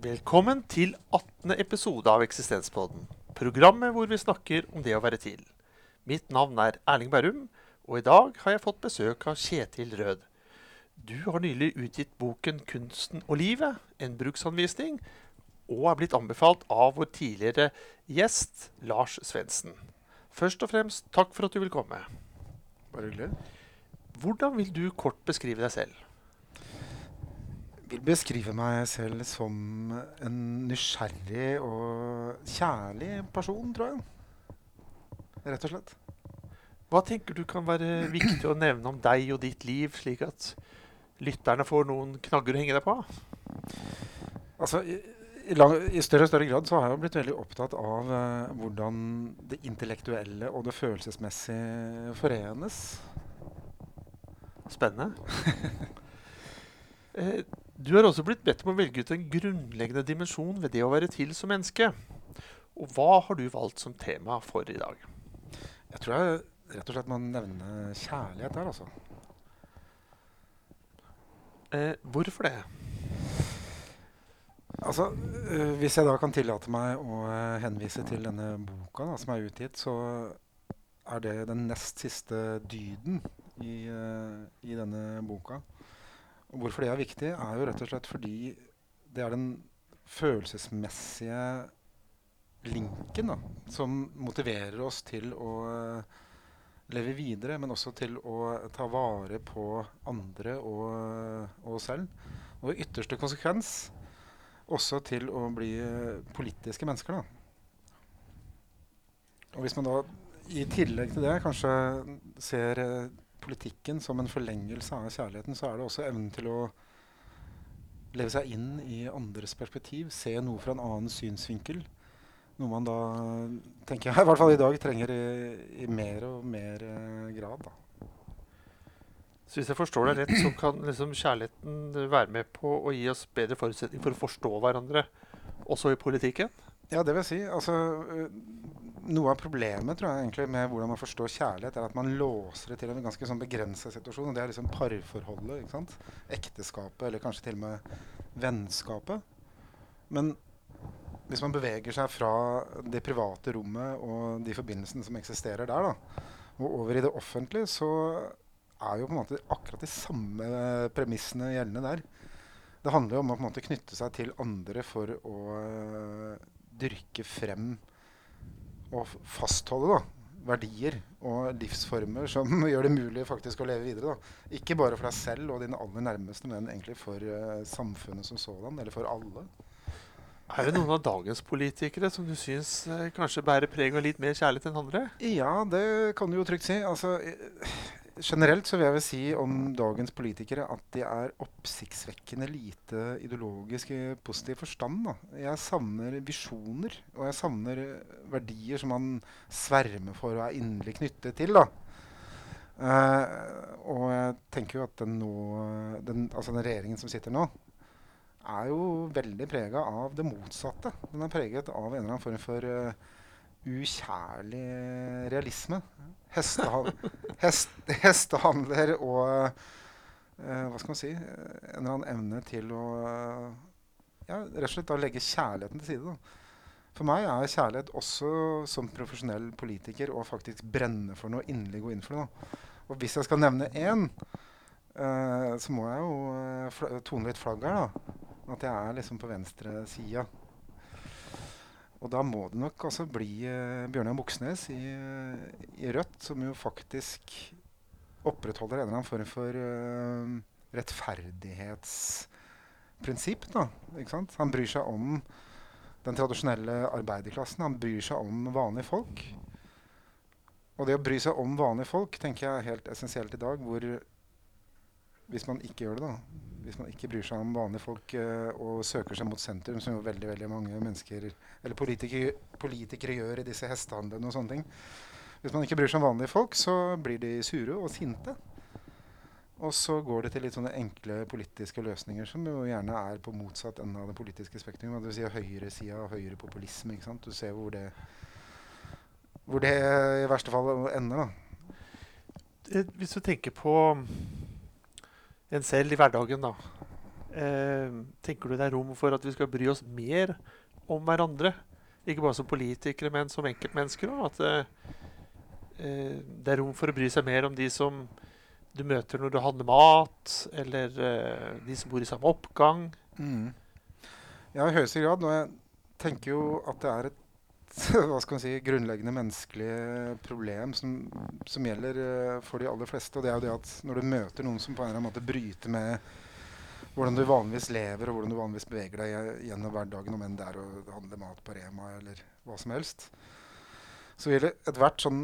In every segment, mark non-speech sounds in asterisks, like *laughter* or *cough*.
Velkommen til 18. episode av Eksistenspodden. Programmet hvor vi snakker om det å være til. Mitt navn er Erling Bærum, og i dag har jeg fått besøk av Kjetil Rød. Du har nylig utgitt boken 'Kunsten og livet', en bruksanvisning, og er blitt anbefalt av vår tidligere gjest Lars Svendsen. Først og fremst, takk for at du vil komme. Bare hyggelig. Hvordan vil du kort beskrive deg selv? Vil beskrive meg selv som en nysgjerrig og kjærlig person, tror jeg. Rett og slett. Hva tenker du kan være viktig å nevne om deg og ditt liv, slik at lytterne får noen knagger å henge deg på? Altså, i, i, lang, I større og større grad så har jeg blitt veldig opptatt av eh, hvordan det intellektuelle og det følelsesmessige forenes. Spennende. *laughs* Eh, Du har også blitt bedt om å velge ut en grunnleggende dimensjon ved det å være til som menneske. Og hva har du valgt som tema for i dag? Jeg tror jeg rett og slett må nevne kjærlighet her, altså. Eh, hvorfor det? Altså, øh, Hvis jeg da kan tillate meg å øh, henvise til denne boka da, som er utgitt, så er det den nest siste dyden i, øh, i denne boka. Og hvorfor det er viktig, er jo rett og slett fordi det er den følelsesmessige linken da, som motiverer oss til å øh, leve videre, men også til å ta vare på andre og, oss selv. Og i ytterste konsekvens også til å bli eh, politiske mennesker. Da. Og hvis man da i tillegg til det kanskje ser eh, politikken som en forlengelse av kjærligheten, så er det også evnen til å leve seg inn i andres perspektiv, se noe fra en annen synsvinkel. Noe man da, tenker jeg, *laughs* i hvert fall i dag trenger i, i mer og mer eh, grad. Da. Så hvis jeg forstår deg rett, så kan liksom kjærligheten være med på å gi oss bedre forutsetning for å forstå hverandre, også i politikken? Ja, det vil si. Altså, øh, noe av problemet tror jeg med hvordan man forstår kjærlighet, er at man låser det til en ganske sånn begrensa situasjon. og Det er liksom parforholdet. ikke sant? Ekteskapet, eller kanskje til og med vennskapet. Men hvis man beveger seg fra det private rommet og de forbindelsene som eksisterer der, da, og over i det offentlige, så er jo på en måte akkurat de samme premissene gjeldende der. Det handler jo om å på en måte knytte seg til andre for å øh, dyrke frem og fastholde da, verdier og livsformer som *laughs* gjør det mulig faktisk å leve videre. Da. Ikke bare for deg selv og dine aller nærmeste, men egentlig for uh, samfunnet som sådan, eller for alle. Er det noen av dagens politikere som du syns uh, kanskje bærer preg av litt mer kjærlighet enn andre? Ja, det kan du jo trygt si. Altså, eh, generelt så vil jeg vel si om dagens politikere at de er oppsiktsvekkende lite ideologisk i positiv forstand. Da. Jeg savner visjoner, og jeg savner eh, verdier som man svermer for og er inderlig knyttet til. Da. Uh, og jeg tenker jo at den, nå, den, altså den regjeringen som sitter nå, er jo veldig prega av det motsatte. Den er preget av en eller annen form for eh, ukjærlig realisme. Hestehal hest hestehandler og eh, hva skal man si En eller annen evne til å eh, ja, rett og slett da legge kjærligheten til side. Da. For meg er kjærlighet også som profesjonell politiker å faktisk brenne for noe, inderlig gå inn for noe. Og hvis jeg skal nevne én, uh, så må jeg jo uh, tone litt flagg her, da. At jeg er liksom på venstresida. Og da må det nok altså bli eh, Bjørnar Moxnes i, i Rødt, som jo faktisk opprettholder en eller annen form for eh, rettferdighetsprinsipp. Da, ikke sant? Han bryr seg om den tradisjonelle arbeiderklassen. Han bryr seg om vanlige folk. Og det å bry seg om vanlige folk tenker jeg er helt essensielt i dag. Hvor hvis man ikke gjør det, da Hvis man ikke bryr seg om vanlige folk uh, og søker seg mot sentrum, som jo veldig veldig mange mennesker eller politikere, politikere gjør i disse hestehandlene og sånne ting Hvis man ikke bryr seg om vanlige folk, så blir de sure og sinte. Og så går det til litt sånne enkle politiske løsninger som jo gjerne er på motsatt ende av det politiske spektrum. Vil si høyresida og høyrepopulisme. ikke sant? Du ser hvor det, hvor det i verste fall ender, da. Eh, Hvis du tenker på en selv i hverdagen, da. Eh, tenker du det er rom for at vi skal bry oss mer om hverandre? Ikke bare som politikere, men som enkeltmennesker òg. At eh, eh, det er rom for å bry seg mer om de som du møter når du handler mat, eller eh, de som bor i samme oppgang. Mm. Ja, i høyeste grad. Og jeg tenker jo at det er et *laughs* hva skal man si, grunnleggende menneskelig problem som, som gjelder uh, for de aller fleste. Og det er jo det at når du møter noen som på en eller annen måte bryter med hvordan du vanligvis lever og hvordan du vanligvis beveger deg gjennom hverdagen, om enn det er å handle mat på Rema eller hva som helst, så gjelder ethvert sånn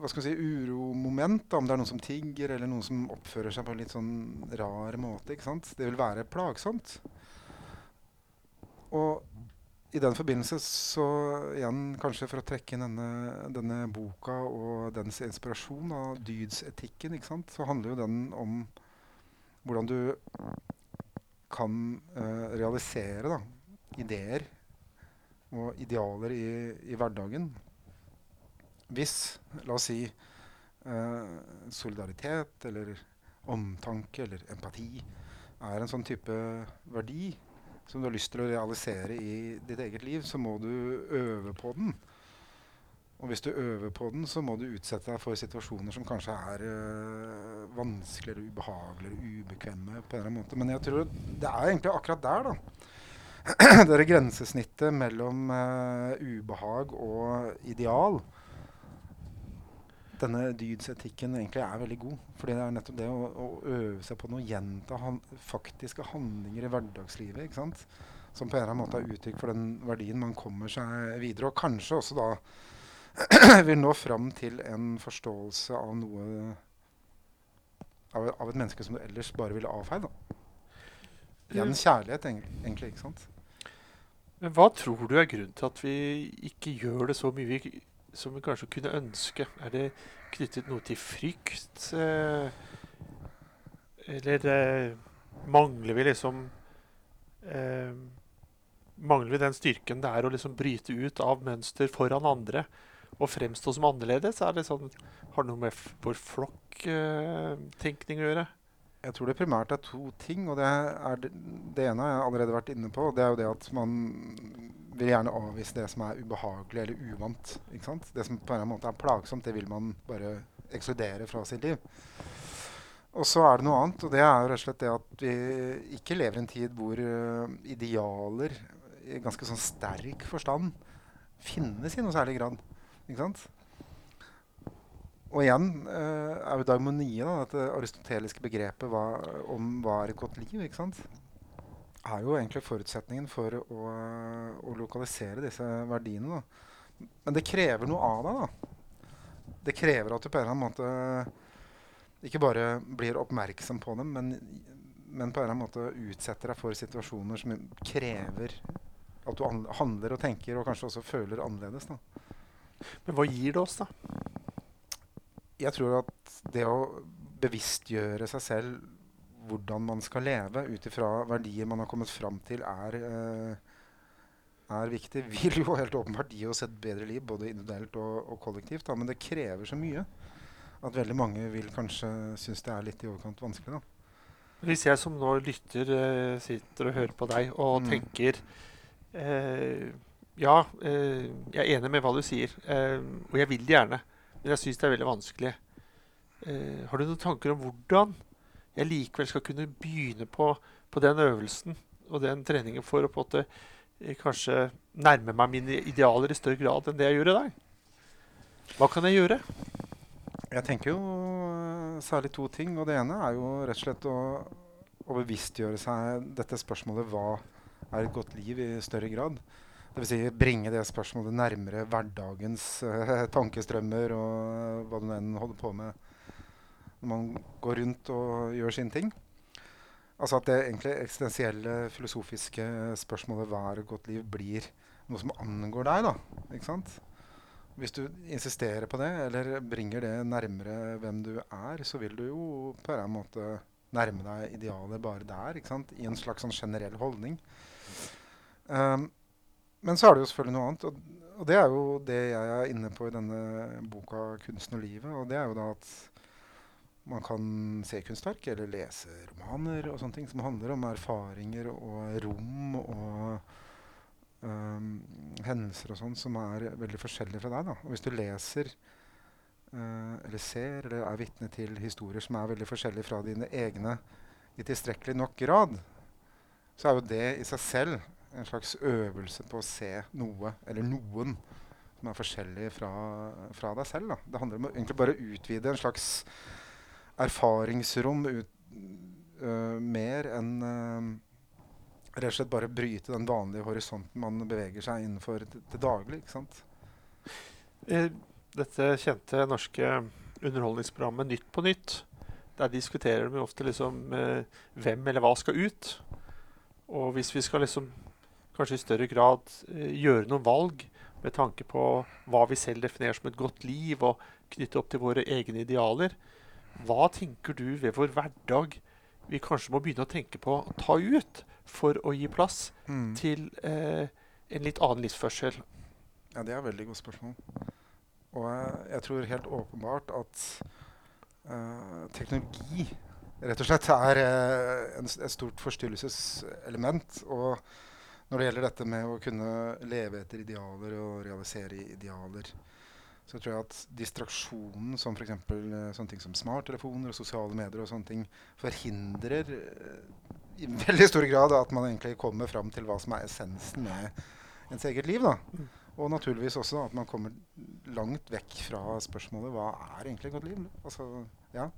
hva skal man si, uromoment, om det er noen som tigger eller noen som oppfører seg på en litt sånn rar måte, ikke sant? det vil være plagsomt. Og i den forbindelse så igjen kanskje for å trekke inn denne, denne boka og dens inspirasjon av dydsetikken, så handler jo den om hvordan du kan uh, realisere da, ideer og idealer i, i, hverdagen. Hvis, la oss si, uh, solidaritet eller omtanke eller empati er en sånn type verdi som du har lyst til å realisere i ditt eget liv, så må du øve på den. Og hvis du øver på den, så må du utsette deg for situasjoner som kanskje er øh, vanskeligere, ubehageligere, ubekvemme på en eller annen måte. Men jeg tror det er egentlig akkurat der, da. *clears throat* det er grensesnittet mellom øh, ubehag og ideal denne dydsetikken egentlig er veldig god. Fordi det er nettopp det å, å øve seg på noe, gjenta han, faktiske handlinger i hverdagslivet. ikke sant? Som på en eller annen måte er uttrykk for den verdien man kommer seg videre. Og kanskje også da *clears throat* vil nå fram til en forståelse av noe av, av, et menneske som du ellers bare ville avfeid. Gjennom kjærlighet, egentlig. ikke sant? Men hva tror du er grunnen til at vi ikke gjør det så mye? Vi som vi kanskje kunne ønske? Er det knyttet noe til frykt? Eh, eller eh, mangler vi liksom eh, Mangler vi den styrken det er å liksom bryte ut av mønster foran andre og fremstå som annerledes? Er det sånn, har det noe med vår flokktenkning å gjøre? Jeg tror det primært er to ting. og det, det, det, ene har jeg allerede vært inne på. Det er jo det at man vil gjerne avvise det som er ubehagelig eller uvant. Det som på en måte er plagsomt, det vil man bare ekskludere fra sitt liv. Og så er det noe annet, og det er rett og slett det at vi ikke lever i en tid hvor uh, idealer i ganske sånn sterk forstand finnes i noe særlig grad. Ikke sant? Og igjen uh, er jo daimonie, da, dette aristoteliske begrepet hva, om hva er et godt liv. ikke sant? er jo egentlig forutsetningen for å, å lokalisere disse verdiene. Da. Men det krever noe av deg. da. Det krever at du på en eller annen måte ikke bare blir oppmerksom på dem, men, men på en eller annen måte utsetter deg for situasjoner som krever at du handler og tenker og kanskje også føler annerledes. Da. Men hva gir det oss, da? Jeg tror at det å bevisstgjøre seg selv hvordan man skal leve ut ifra verdier man har kommet fram til, er, uh, er viktig. *laughs* Vil jo helt åpenbart gi oss et bedre liv, både individuelt og, og kollektivt. Da, men det krever så mye at veldig mange vil kanskje synes det er litt i overkant vanskelig. da. Hvis jeg som nå lytter, uh, sitter og hører på deg og mm. tenker uh, Ja, jeg er enig med hva du sier, og jeg vil det gjerne, jeg syns det er veldig vanskelig. har du noen tanker om hvordan jeg likevel skal kunne begynne på, på den øvelsen og den treningen for å på en måte eh, kanskje nærme meg mine idealer i større grad enn det jeg gjør i dag. Hva kan jeg gjøre? Jeg tenker jo eh, særlig to ting. og Det ene er jo rett og slett å, å bevisstgjøre seg dette spørsmålet hva er et godt liv i større grad. Dvs. Si bringe det spørsmålet nærmere hverdagens uh, tankestrømmer og hva du enn holder på med når man går rundt og gjør sine ting. Altså at det egentlig eksistensielle, filosofiske spørsmålet hva er godt liv, blir noe som angår deg. da, ikke sant? Hvis du insisterer på det, eller bringer det nærmere hvem du er, så vil du jo på en måte nærme deg idealet bare der, ikke sant? i en slags sånn generell holdning. Um, men så er det jo selvfølgelig noe annet. Og, og, det er jo det jeg er inne på i denne boka 'Kunsten og livet'. Og det er jo da at man kan se kunstverk eller lese romaner og sånne ting som handler om erfaringer og rom og um, hendelser og sånn som er veldig forskjellige fra deg. da. Og hvis du leser uh, eller ser eller er vitne til historier som er veldig forskjellige fra dine egne i tilstrekkelig nok grad, så er jo det i seg selv en slags øvelse på å se noe eller noen som er forskjellig fra, fra deg selv. Da. Det handler om å egentlig bare utvide en slags erfaringsrom ut, uh, mer enn uh, rett og slett bare bryte den vanlige horisonten man beveger seg innenfor til, daglig. ikke sant? I dette kjente norske underholdningsprogrammet Nytt på nytt. Der diskuterer de ofte liksom eh, hvem eller hva skal ut. Og hvis vi skal liksom kanskje i større grad eh, gjøre noen valg med tanke på hva vi selv definerer som et godt liv, og knytte opp til våre egne idealer, hva tenker du ved vår hverdag vi kanskje må begynne å tenke på å ta ut for å gi plass Mm. til eh, en litt annen livsførsel? Ja, det er et veldig godt spørsmål. Og jeg, jeg tror helt åpenbart at eh, teknologi rett og slett er eh, en, et stort forstyrrelseselement. Og når det gjelder dette med å kunne leve etter idealer og realisere idealer, så tror jeg at distraksjonen som f.eks. Uh, sånne ting som smarttelefoner og sosiale medier og sånne ting forhindrer eh, i veldig stor grad at man egentlig kommer fram til hva som er essensen med ens eget liv. da. Og naturligvis også at man kommer langt vekk fra spørsmålet hva er egentlig et godt liv? Altså, ja.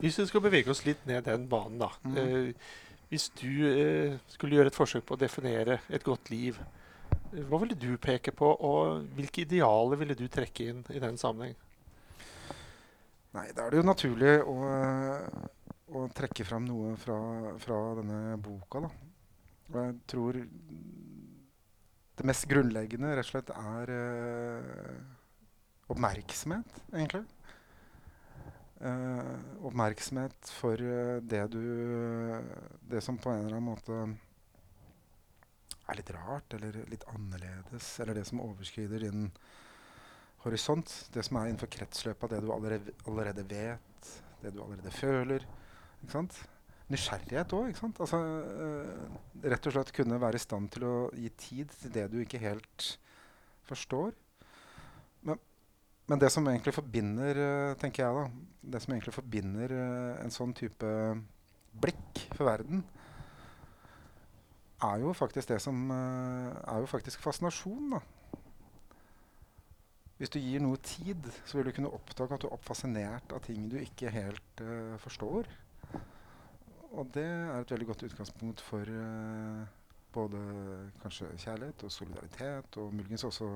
Hvis vi skal bevege oss litt ned den banen, da. Mm. Eh, hvis du eh, skulle gjøre et forsøk på å definere et godt liv, eh, hva ville du peke på, og hvilke idealer ville du trekke inn i den sammenheng? Nei, da er det jo naturlig å, å trekke fram noe fra, fra denne boka, da. Og jeg tror det mest grunnleggende rett og slett er eh, oppmerksomhet, egentlig. Eh, oppmerksomhet for eh, det du Det som på en eller annen måte er litt rart, eller litt annerledes, eller det som overskrider din horisont. Det som er innenfor kretsløpet av det du allerede, allerede vet, det du allerede føler. Ikke sant? Nysgjerrighet òg. Altså, øh, rett og slett kunne være i stand til å gi tid til det du ikke helt forstår. Men, det som egentlig forbinder, øh, tenker jeg da, det som egentlig forbinder øh, en sånn type blikk for verden, er jo faktisk det som øh, er jo faktisk fascinasjon, da. Hvis du gir noe tid, så vil du kunne oppdage at du er oppfascinert av ting du ikke helt uh, forstår. Og det er et veldig godt utgangspunkt for uh, både kanskje kjærlighet og solidaritet, og muligens også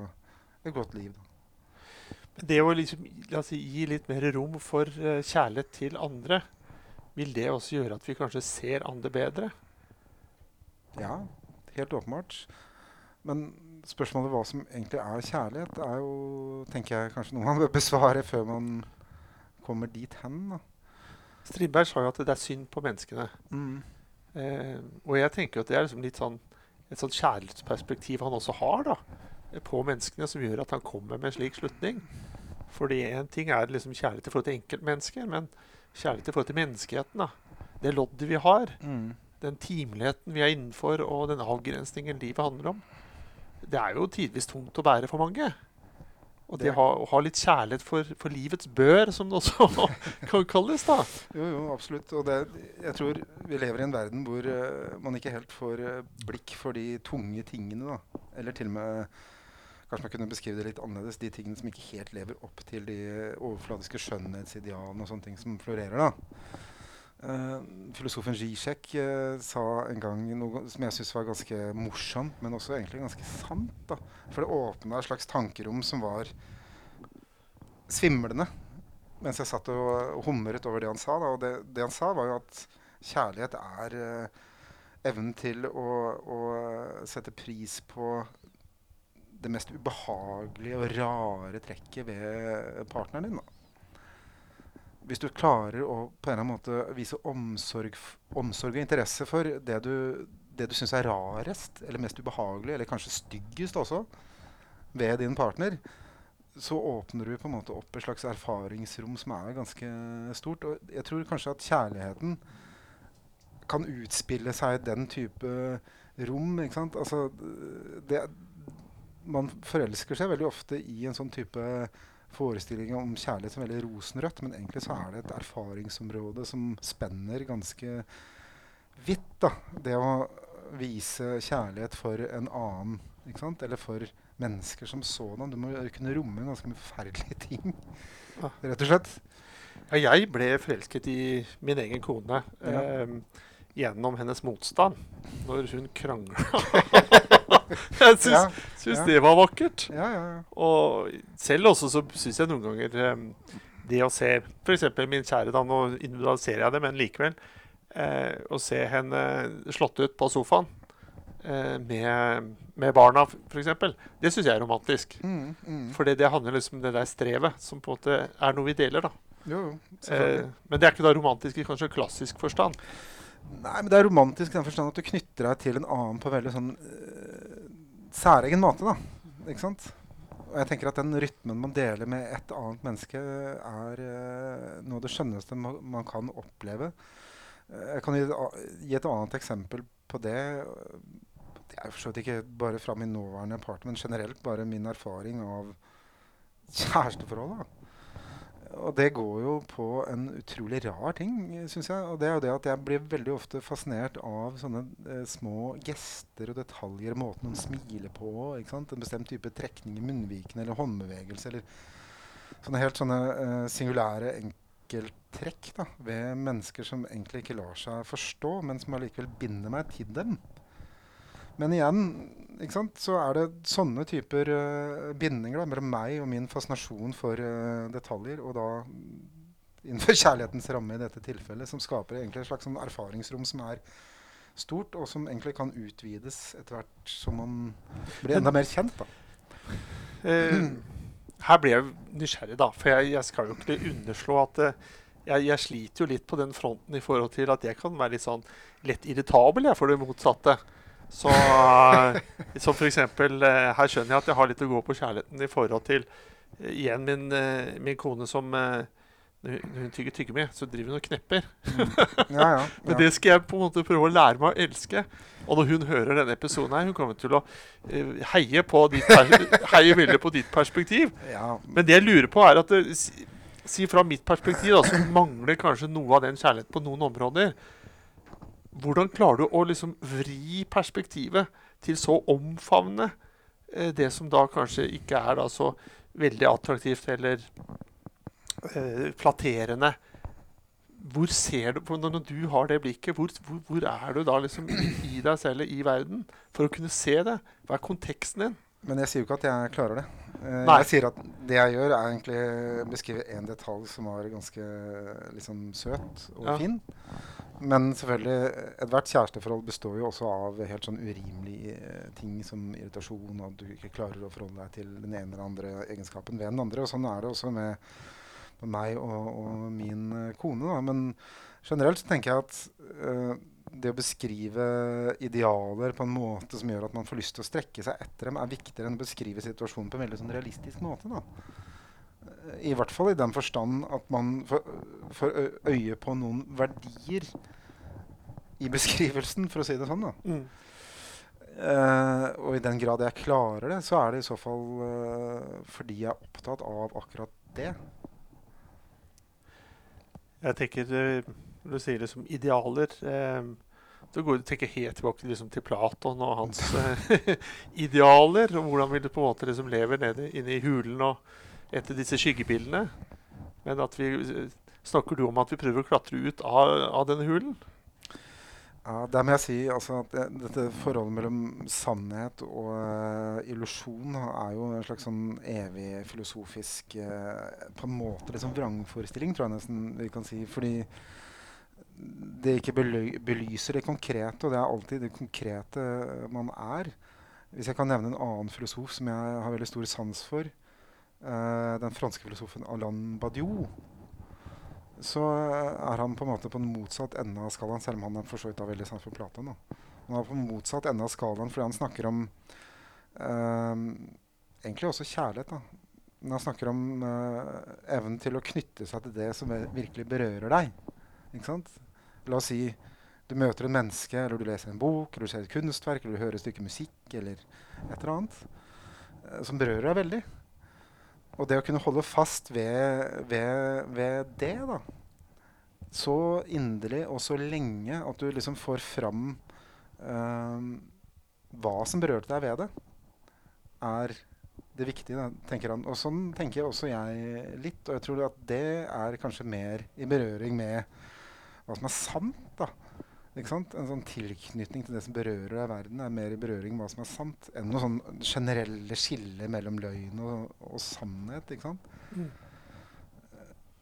et godt liv. Da. Det å liksom, si, gi litt mer rom for eh, kjærlighet til andre, vil det også gjøre at vi kanskje ser andre bedre? Ja, helt åpenbart. Men spørsmålet hva som egentlig er kjærlighet, er jo, tenker jeg, kanskje noe man bør besvare før man kommer dit hen. Da. Strindberg sa jo at det er synd på menneskene. Eh, og jeg tenker at det er liksom litt sånn et sånt kjærlighetsperspektiv han også har da, på menneskene, som gjør at han kommer med en slik slutning. Fordi én ting er liksom kjærlighet i forhold til enkeltmennesker, men kjærlighet i forhold til menneskeheten. da. Det loddet vi har, Mm. den timeligheten vi er innenfor, og den avgrensningen livet handler om, det er jo tidvis tungt å bære for mange. Og det ha, å ha litt kjærlighet for, for livets bør, som det også *laughs* kan kalles, da. Jo, jo, absolutt. Og det, jeg tror vi lever i en verden hvor uh, man ikke helt får eh, blikk for de tunge tingene. da. Eller til og med Kanskje man kunne beskrive det litt annerledes. De tingene som ikke helt lever opp til de overfladiske skjønnhetsidealene og sånne ting som florerer. da. Uh, filosofen Zizek uh, sa en gang noe som jeg syns var ganske morsomt, men også egentlig ganske sant. da. For det åpna et slags tankerom som var svimlende mens jeg satt og humret over det han sa. Da. Og det, det han sa, var jo at kjærlighet er uh, evnen til å, å sette pris på det mest ubehagelige og rare trekket ved partneren din. Da. Hvis du klarer å på en eller annen måte vise omsorg, omsorg og interesse for det du, det du syns er rarest, eller mest ubehagelig, eller kanskje styggest også, ved din partner, så åpner du på en måte opp et slags erfaringsrom som er ganske stort. Og jeg tror kanskje at kjærligheten kan utspille seg i den type rom. ikke sant? Altså, det, man forelsker seg veldig ofte i en sånn type forestilling om kjærlighet som veldig rosenrødt, men egentlig så er det et erfaringsområde som spenner ganske vidt. da. Det å vise kjærlighet for en annen, ikke sant? eller for mennesker som sådan. Du må kunne romme ganske forferdelige ting, Ja. rett og slett. Ja, jeg ble forelsket i min egen kone Ja. eh, gjennom hennes motstand når hun krangla. *laughs* jeg syns, syns ja. det var vakkert. ja, ja. ja. Og selv også så syns jeg noen ganger um, det å se f.eks. min kjære, da, nå individualiserer jeg det, men likevel. Eh, å se henne slått ut på sofaen eh, med, med barna, f.eks. Det syns jeg er romantisk. Mm, mm. For det handler liksom om det der strevet, som på en måte er noe vi deler. da. Jo, jo, Eh, men det er ikke da romantisk i kanskje klassisk forstand. Nei, men det er romantisk i den forstand at du knytter deg til en annen på veldig sånn uh, særegen måte, da. Ikke sant? Og jeg tenker at den rytmen man deler med et annet menneske, er uh, noe av det skjønneste man, man kan oppleve. Uh, jeg kan gi, gi et annet eksempel på det. Det er for ikke bare fra min nåværende partner, men generelt bare min erfaring av kjæresteforhold. da. Og det går jo på en utrolig rar ting, syns jeg. Og det er jo det at jeg blir veldig ofte fascinert av sånne eh, små gester og detaljer. Måten hun smiler på. ikke sant? En bestemt type trekning i munnviken eller håndbevegelse. Eller sånne helt sånne eh, singulære enkelttrekk ved mennesker som egentlig ikke lar seg forstå, men som allikevel binder meg til dem. Men igjen så er det sånne typer uh, bindinger da, mellom meg og min fascinasjon for uh, detaljer, og da innenfor *laughs* kjærlighetens ramme i dette tilfellet, som skaper egentlig et slags sånn erfaringsrom som er stort, og som egentlig kan utvides etter hvert som man blir enda mer kjent. da. Uh, *clears throat* her ble jeg nysgjerrig, da. For jeg, jeg skal jo ikke underslå at jeg, jeg sliter jo litt på den fronten i forhold til at jeg kan være litt sånn lett irritabel jeg, for det motsatte. Så, så som for eksempel, eh, Her skjønner jeg at jeg har litt å gå på kjærligheten i forhold til eh, igjen min, eh, min kone som eh, når hun- tygger tyggegummi, så driver hun og knepper. Ja, ja, *laughs* Men det skal jeg på en måte prøve å lære meg å elske. Og når hun hører denne episoden her, hun kommer til å eh, heie, på ditt *laughs* heie veldig på ditt perspektiv. ja. Men det jeg lurer på, er at det, si, si fra mitt perspektiv, da, så mangler kanskje noe av den kjærligheten på noen områder. Hvordan klarer du å liksom vri perspektivet til så omfavne eh, det som da kanskje ikke er da så veldig attraktivt eller eh, flatterende? Hvor ser du når, du har det blikket, hvor, hvor, hvor er du da liksom i, deg selv, i verden, for å kunne se det? Hva er konteksten din? Men jeg sier jo ikke at jeg klarer det. Eh, jeg sier at det jeg gjør, er egentlig beskrive én detalj som var ganske liksom, søt og Ja. fin. Men selvfølgelig, ethvert kjæresteforhold består jo også av helt sånn urimelige eh, ting som irritasjon, og at du ikke klarer å forholde deg til den ene eller andre egenskapen ved den andre. Og sånn er det også med, med meg og, og min eh, kone. Da. Men generelt så tenker jeg at eh, det å beskrive idealer på en måte som gjør at man får lyst til å strekke seg etter dem, er viktigere enn å beskrive situasjonen på en veldig sånn realistisk måte. Da. I hvert fall i den forstand at man får, øye på noen verdier i beskrivelsen, for å si det sånn. da. Mm. Uh, og i den grad jeg klarer det, så er det i så fall uh, fordi jeg er opptatt av akkurat det. Jeg tenker uh, Når du sier liksom idealer eh, Da går du tenker helt tilbake liksom, til Platon og hans *laughs* eh, *laughs* idealer. Og hvordan vil du på en måte liksom leve nede inne i hulen og etter disse skyggebildene. Men at vi eh, Snakker du om at vi prøver å klatre ut av, av denne hulen? Ja, Der må jeg si altså, at det, dette forholdet mellom sannhet og uh, illusjon er jo en slags sånn evig filosofisk uh, På en måte liksom vrangforestilling, tror jeg nesten vi kan si. Fordi det ikke bely belyser det konkrete, og det er alltid det konkrete man er. Hvis jeg kan nevne en annen filosof som jeg har veldig stor sans for, den franske filosofen Alain Badiou, så er han på en måte på den motsatt ende av skalaen, selv om han er for så vidt har veldig sans for Platon. Han er på motsatt ende av skalaen fordi han snakker om eh, egentlig også kjærlighet. Da. når han snakker om uh, evnen til å knytte seg til det som virkelig berører deg. Ikke sant? La oss si du møter en menneske, eller du leser en bok, eller du ser et kunstverk, eller du hører et stykke musikk, eller et eller annet uh, som berører deg veldig. Og det å kunne holde fast ved, ved, ved det, da, så inderlig og så lenge at du liksom får fram uh, hva som berørte deg ved det, er det viktige, tenker han. Og sånn tenker også jeg litt. Og jeg tror at det er kanskje mer i berøring med hva som er sant. Da. Ikke sant? En sånn tilknytning til det som berører deg i verden, er mer i berøring med hva som er sant, enn noe sånn generelle skille mellom løgn og, og sannhet. ikke sant? Mm.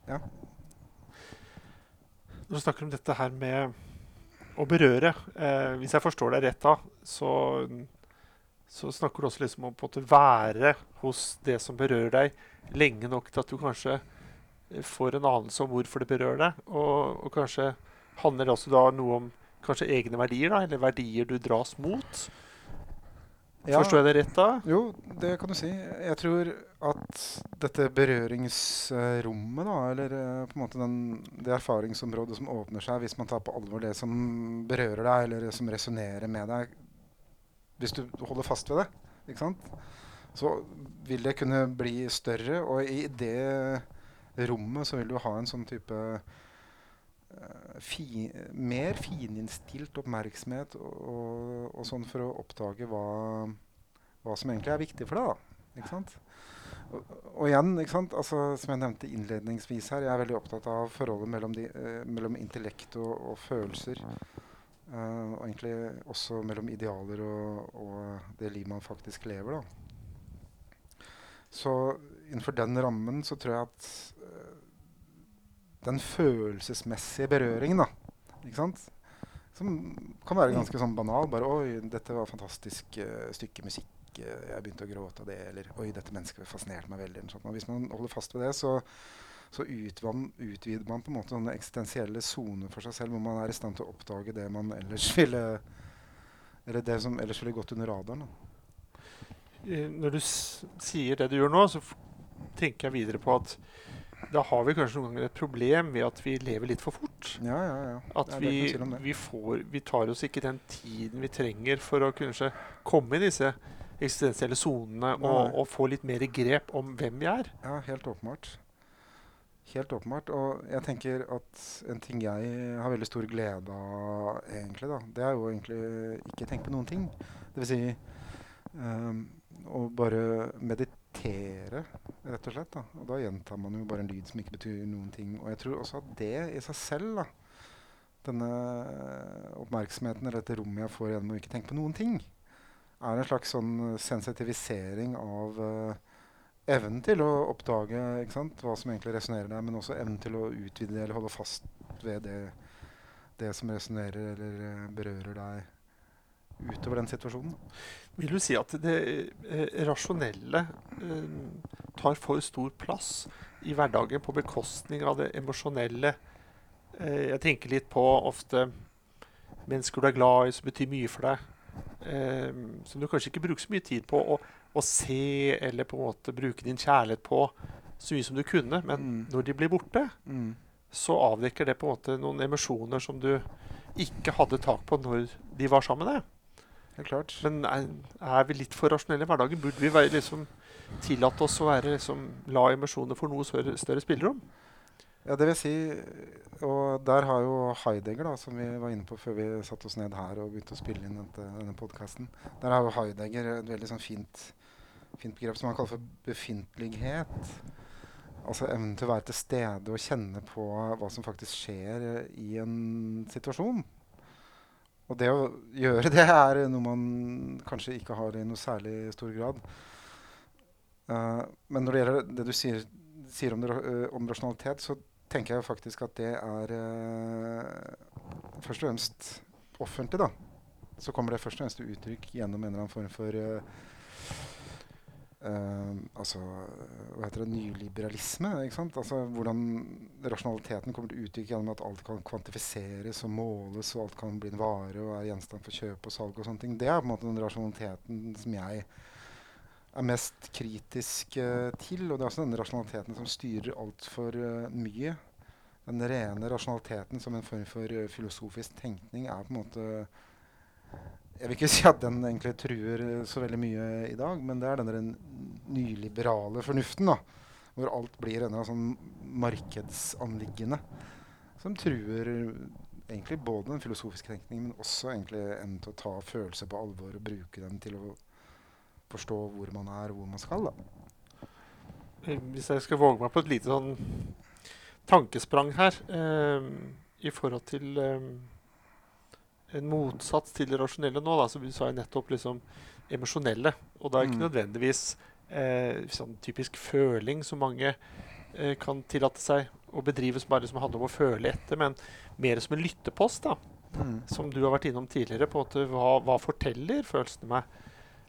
Ja. Når du snakker om dette her med å berøre eh, Hvis jeg forstår deg rett da, så, så snakker du også liksom om å være hos det som berører deg, lenge nok til at du kanskje får en anelse om hvorfor det berører deg. Og, og kanskje handler det også da noe om kanskje egne verdier, da, eller verdier du dras mot. Ja, Forstår jeg det rett da? Jo, det kan du si. Jeg tror at dette berøringsrommet, da, eller eh, på en måte den, det erfaringsområdet som åpner seg hvis man tar på alvor det som berører deg, eller som resonnerer med deg Hvis du holder fast ved det, ikke sant? så vil det kunne bli større. Og i det rommet så vil du ha en sånn type fi, mer fininnstilt oppmerksomhet og, og, og, sånn for å oppdage hva, hva, som egentlig er viktig for deg. da, ikke sant? Og, og igjen, ikke sant? Altså, som jeg nevnte innledningsvis her, jeg er veldig opptatt av forholdet mellom, de, uh, mellom intellekt og, og følelser. Uh, og egentlig også mellom idealer og, og det livet man faktisk lever. da. Så innenfor den rammen så tror jeg at den følelsesmessige berøringen, da. Ikke sant? Som kan være ganske sånn banal. Bare 'Oi, dette var et fantastisk uh, stykke musikk. Uh, jeg begynte å gråte av det.' Eller 'Oi, dette mennesket fascinerte meg veldig.' Sånt. Og hvis man holder fast ved det, så, så utvider, utvider man på en måte sånne eksistensielle soner for seg selv, hvor man er i stand til å oppdage det man ellers ville Eller det som ellers ville gått under radaren. Da. Når du sier det du gjør nå, så tenker jeg videre på at da har vi kanskje noen ganger et problem ved at vi lever litt for fort. Ja, ja, ja. At vi, vi, får, vi, tar oss ikke den tiden vi trenger for å kunne komme i disse eksistensielle sonene og, og, få litt mer grep om hvem vi er. Ja, helt åpenbart. Helt åpenbart. Og jeg tenker at en ting jeg har veldig stor glede av, egentlig, da, det er jo egentlig ikke tenke på noen ting. Det vil si um, å bare meditere meditere, rett og slett. Da. Og da gjentar man jo bare en lyd som ikke betyr noen ting. Og jeg tror også at det i seg selv, da, denne oppmerksomheten eller dette rommet jeg får gjennom å ikke tenke på noen ting, er en slags sånn sensitivisering av uh, evnen til å oppdage sant, hva som egentlig resonnerer der, men også evnen til å utvide eller holde fast ved det, det som resonnerer eller uh, berører deg utover den situasjonen. Vil du si at det eh, rasjonelle eh, tar for stor plass i hverdagen på bekostning av det emosjonelle? Eh, jeg tenker litt på ofte mennesker du er glad i, som betyr mye for deg. Som du kanskje ikke bruker så mye tid på å, å, se eller på en måte bruke din kjærlighet på så mye som du kunne. Men mm. når de blir borte, mm. så avdekker det på en måte noen emosjoner som du ikke hadde tak på når de var sammen med deg. Helt klart. Men er, er, vi litt for rasjonelle i hverdagen? Burde vi være, liksom, tillate oss å være, liksom, la emosjoner for noe større, større spillerom? Ja, det vil si Og der har jo Heidegger, da, som vi var inne på før vi satte oss ned her og begynte å spille inn dette, denne podkasten Der har jo Heidegger et veldig sånn fint, fint begrep som han kaller for befintlighet. Altså evnen til å være til stede og kjenne på hva som faktisk skjer i en situasjon. Og det å gjøre det er noe man kanskje ikke har i noe særlig stor grad. Uh, men når det gjelder det du sier, sier om, det, uh, om, rasjonalitet, så tenker jeg faktisk at det er uh, først og fremst offentlig. da. Så kommer det først og fremst til uttrykk gjennom en eller annen form for altså, hva heter det, nyliberalisme. ikke sant? Altså Hvordan rasjonaliteten kommer til uttrykk gjennom at alt kan kvantifiseres og måles, og alt kan bli en vare og er gjenstand for kjøp og salg og sånne ting. Det er på en måte den rasjonaliteten som jeg er mest kritisk uh, til. Og det er også denne rasjonaliteten som styrer altfor uh, mye. Den rene rasjonaliteten som en form for uh, filosofisk tenkning er på en måte Jeg vil ikke si at den egentlig truer så veldig mye i dag, men det er denne nyliberale fornuften. da, Hvor alt blir en sånn markedsanliggende som truer egentlig både den filosofiske tenkningen, men også egentlig en til å ta følelser på alvor og bruke den til å forstå hvor man er og hvor man skal. Da. Eh, hvis jeg skal våge meg på et lite sånn tankesprang her eh, i forhold til eh, en motsats til det rasjonelle nå, da, så sa jeg nettopp liksom emosjonelle. Og da er ikke Mm. nødvendigvis eh, sånn typisk føling som mange eh, kan tillate seg å bedrive som bare som handler om å føle etter, men mer som en lyttepost, da, som du har vært innom tidligere. på en måte, Hva, hva forteller følelsene meg?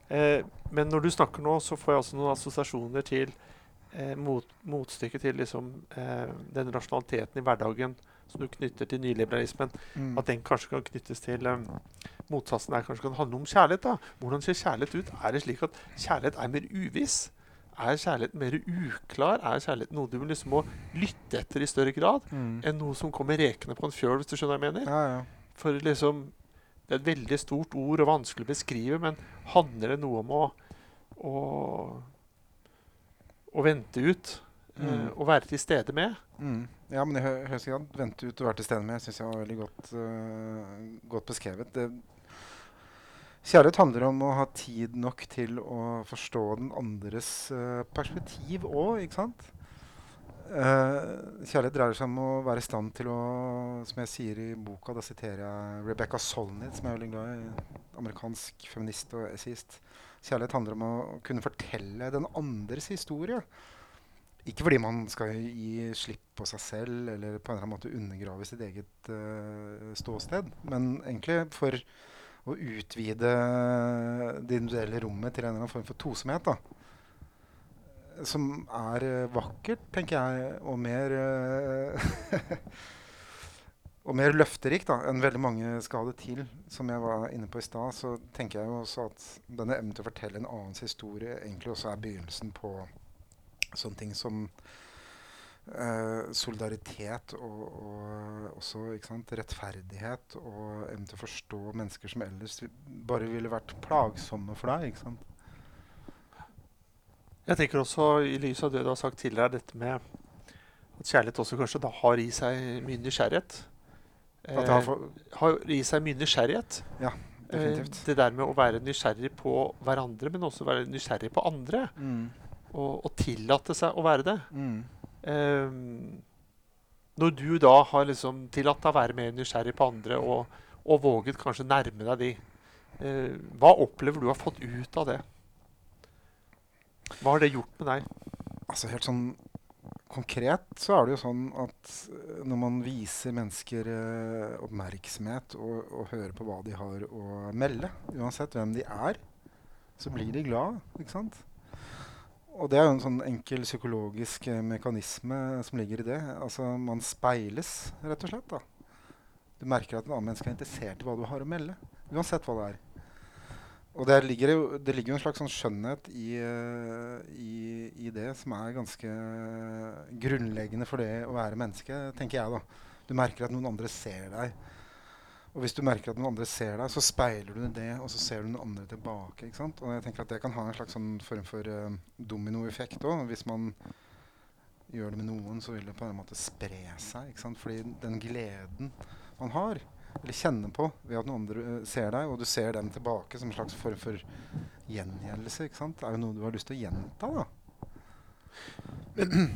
Eh, men når du snakker nå, så får jeg også noen assosiasjoner til eh, mot, motstykket til liksom, eh, den rasjonaliteten i hverdagen som du knytter til nyliberalismen. Mm. At den kanskje kan knyttes til um, motsatsen der kanskje kan handle om kjærlighet. da. Hvordan ser kjærlighet ut? Er det slik at kjærlighet er mer uviss? Er kjærlighet mer uklar? Er kjærlighet noe du liksom må lytte etter i større grad Mm. enn noe som kommer rekende på en fjøl, hvis du skjønner hva jeg mener? Ja, ja. For liksom Det er et veldig stort ord og vanskelig å beskrive, men handler det noe om å å, å vente ut? Eh, Mm. og være til stede med? Mm. Ja, men i hø høyeste grad. Vente ut og være til stede med syns jeg var veldig godt, uh, godt beskrevet. Det, kjærlighet handler om å ha tid nok til å forstå den andres uh, perspektiv òg, ikke sant? Uh, kjærlighet dreier seg om å være i stand til å Som jeg sier i boka, da siterer jeg Rebecca Solnit, som er veldig glad i. Amerikansk feminist og essayist. Kjærlighet handler om å kunne fortelle den andres historie. Ikke fordi man skal gi slipp på seg selv eller på en eller annen måte undergrave sitt eget uh, ståsted, men egentlig for å utvide det individuelle rommet til en eller annen form for tosomhet. da som er uh, vakkert, tenker jeg, og mer uh, *laughs* Og mer løfterikt enn veldig mange skal ha det til. Som jeg var inne på i stad, så tenker jeg også at denne evnen til å fortelle en annens historie egentlig også er begynnelsen på sånne ting som eh, solidaritet og, og også sant, rettferdighet og evnen til å forstå mennesker som ellers bare ville vært plagsomme for deg. ikke sant? Jeg tenker også, i lys av det du har sagt tidligere, dette med at kjærlighet også kanskje da har i seg mye nysgjerrighet. Det har Eh, for, har i seg mye nysgjerrighet. Ja, Eh, definitivt. det der med å være nysgjerrig på hverandre, men også være nysgjerrig på andre. mm, Og, og tillate seg å være det. mm. Um, når du da har liksom tillatt deg å være mer nysgjerrig på andre, og, og våget kanskje nærme deg de, uh, hva opplever du har fått ut av det? Hva har det gjort med deg? Altså helt sånn konkret så er det jo sånn at eh, når man viser mennesker eh, oppmerksomhet og, og hører på hva de har å melde, uansett hvem de er, så blir de glad, ikke sant? Og det er jo en sånn enkel psykologisk eh, mekanisme som ligger i det. Altså man speiles, rett og slett. da. Du merker at en annen menneske er interessert i hva du har å melde, uansett hva det er. Og det ligger jo, det ligger jo en slags sånn skjønnhet i, eh, i, i det som er ganske grunnleggende for det å være menneske, tenker jeg. da. Du merker at noen andre ser deg. Og hvis du merker at noen andre ser deg, så speiler du det, og så ser du noen andre tilbake. ikke sant? Og jeg tenker at det kan ha en slags sånn form for uh, dominoeffekt òg. Hvis man gjør det med noen, så vil det på en måte spre seg. ikke sant? Fordi den gleden man har, eller kjenner på ved at noen andre uh, ser deg, og du ser dem tilbake som en slags form for gjengjeldelse, ikke sant? Det er jo noe du har lyst til å gjenta. da.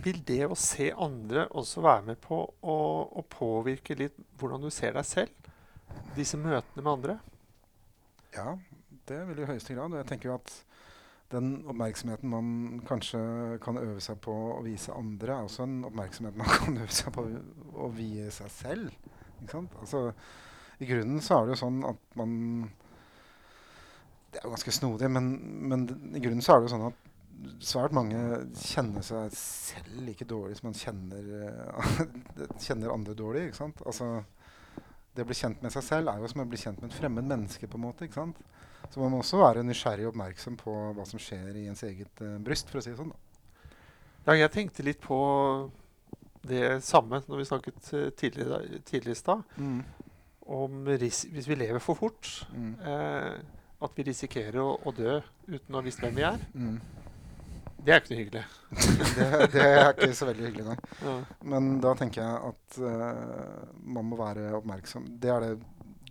Vil det å se andre også være med på å, å påvirke litt hvordan du ser deg selv? Disse møtene med andre? Ja, det vil i høyeste grad. Jeg tenker jo at den oppmerksomheten man kanskje kan øve seg på å vise andre, er også en oppmerksomhet man *laughs* kan øve seg på å vie seg selv. Altså, I grunnen så er det jo sånn at man Det er jo ganske snodig, men, men i grunnen så er det jo sånn at svært mange kjenner seg selv like dårlig som man kjenner, *laughs* kjenner andre dårlig. ikke sant? Altså, det å bli kjent med seg selv er jo som å bli kjent med et fremmed menneske. på en måte, ikke sant? Så man må også være nysgjerrig og oppmerksom på hva som skjer i ens eget uh, bryst, for å si det sånn. da. Ja, jeg tenkte litt på det samme når vi snakket eh, tidligere, tidligere i stad. Mm. Om hvis vi lever for fort, Mm. eh, at vi risikerer å, å dø uten å ha visst hvem vi er. Mm. Det er ikke noe hyggelig. Det, det er ikke så veldig hyggelig, nei. Ja. Men da tenker jeg at uh, man må være oppmerksom. Det er det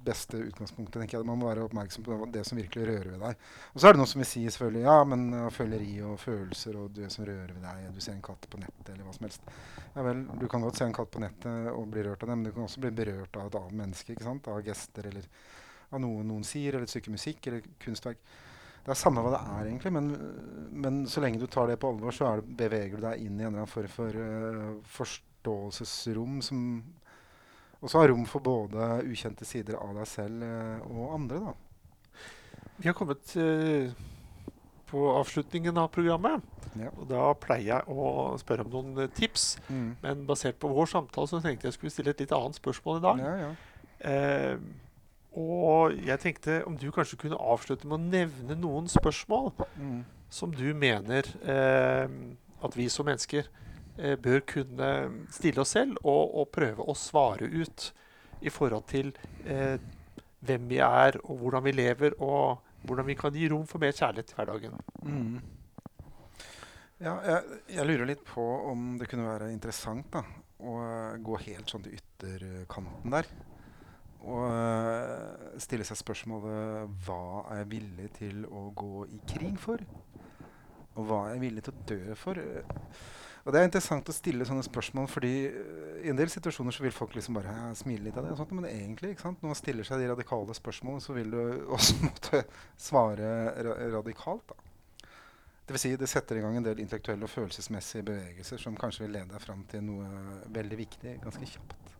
beste utgangspunktet. tenker jeg. Man må være oppmerksom på det som virkelig rører ved deg. Og så er det noen som vil si selvfølgelig ja, men uh, føleri og følelser og det som rører ved deg. Du ser en katt på nettet eller hva som helst. Ja vel, du kan godt se en katt på nettet og bli rørt av det, men du kan også bli berørt av et annet menneske. ikke sant? Av gester eller av noe noen sier, eller et stykke musikk eller kunstverk. Det er samme hva det er, egentlig, men, men så lenge du tar det på alvor, så er det, beveger du deg inn i en eller annen form for uh, forståelsesrom som også har rom for både ukjente sider av deg selv uh, og andre. da. Vi har kommet uh, på avslutningen av programmet. Ja. Og da pleier jeg å spørre om noen tips. Mm. Men basert på vår samtale så tenkte jeg skulle stille et litt annet spørsmål i dag. Ja, ja. Eh, og jeg tenkte om du kanskje kunne avslutte med å nevne noen spørsmål Mm. som du mener eh, at vi som mennesker eh, bør kunne stille oss selv og, og prøve å svare ut i forhold til eh, hvem vi er, og hvordan vi lever, og hvordan vi kan gi rom for mer kjærlighet i hverdagen. Mm. Ja, jeg, jeg lurer litt på om det kunne være interessant da, å gå helt sånn til ytterkanten der. Og eh, stille seg spørsmålet hva er jeg villig til å gå i krig for? Og hva er jeg villig til å dø for? Og Det er interessant å stille sånne spørsmål, fordi eh, i en del situasjoner så vil folk liksom bare ja, smile litt av det. og sånt, Men egentlig, ikke sant? når man stiller seg de radikale spørsmålene, så vil du *laughs* også måtte svare ra radikalt. da. Det vil si, det setter i gang en del intellektuelle og følelsesmessige bevegelser som kanskje vil lede deg fram til noe veldig viktig ganske kjapt.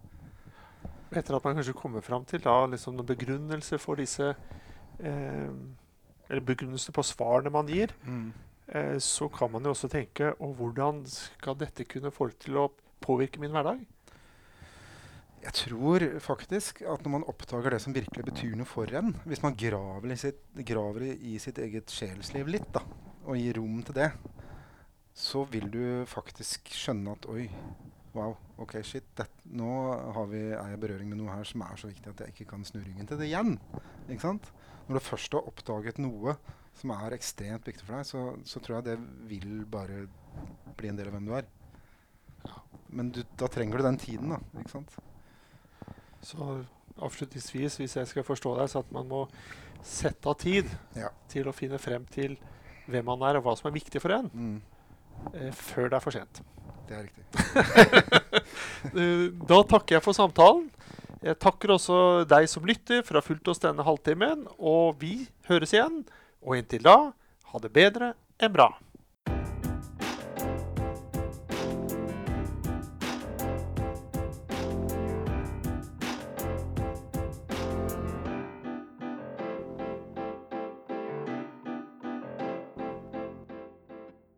Etter at man kanskje kommer fram til da, liksom noen begrunnelser for disse eh, Eller begrunnelser på svarene man gir, eh, så kan man jo også tenke Og hvordan skal dette kunne få til å påvirke min hverdag? Jeg tror faktisk at når man oppdager det som virkelig betyr noe for en, hvis man graver i sitt, graver i sitt eget sjelsliv litt, da, og gir rom til det, så vil du faktisk skjønne at oi, wow, ok, shit, det, nå har vi, er jeg i berøring med noe her som er så viktig at jeg ikke kan snu ryggen til det igjen. Ikke sant? Når du først har oppdaget noe som er ekstremt viktig for deg, så, så tror jeg det vil bare bli en del av hvem du er. Men du, da trenger du den tiden, da. ikke sant? Så avslutningsvis, hvis jeg skal forstå deg, så at man må sette av tid Ja. til å finne frem til hvem man er, og hva som er viktig for en, Mm, eh, før det er for sent. Det er riktig. *laughs* Da takker jeg for samtalen. Jeg takker også deg som lytter for å ha fulgt oss denne halvtimen. Og vi høres igjen. Og inntil da, ha det bedre enn bra.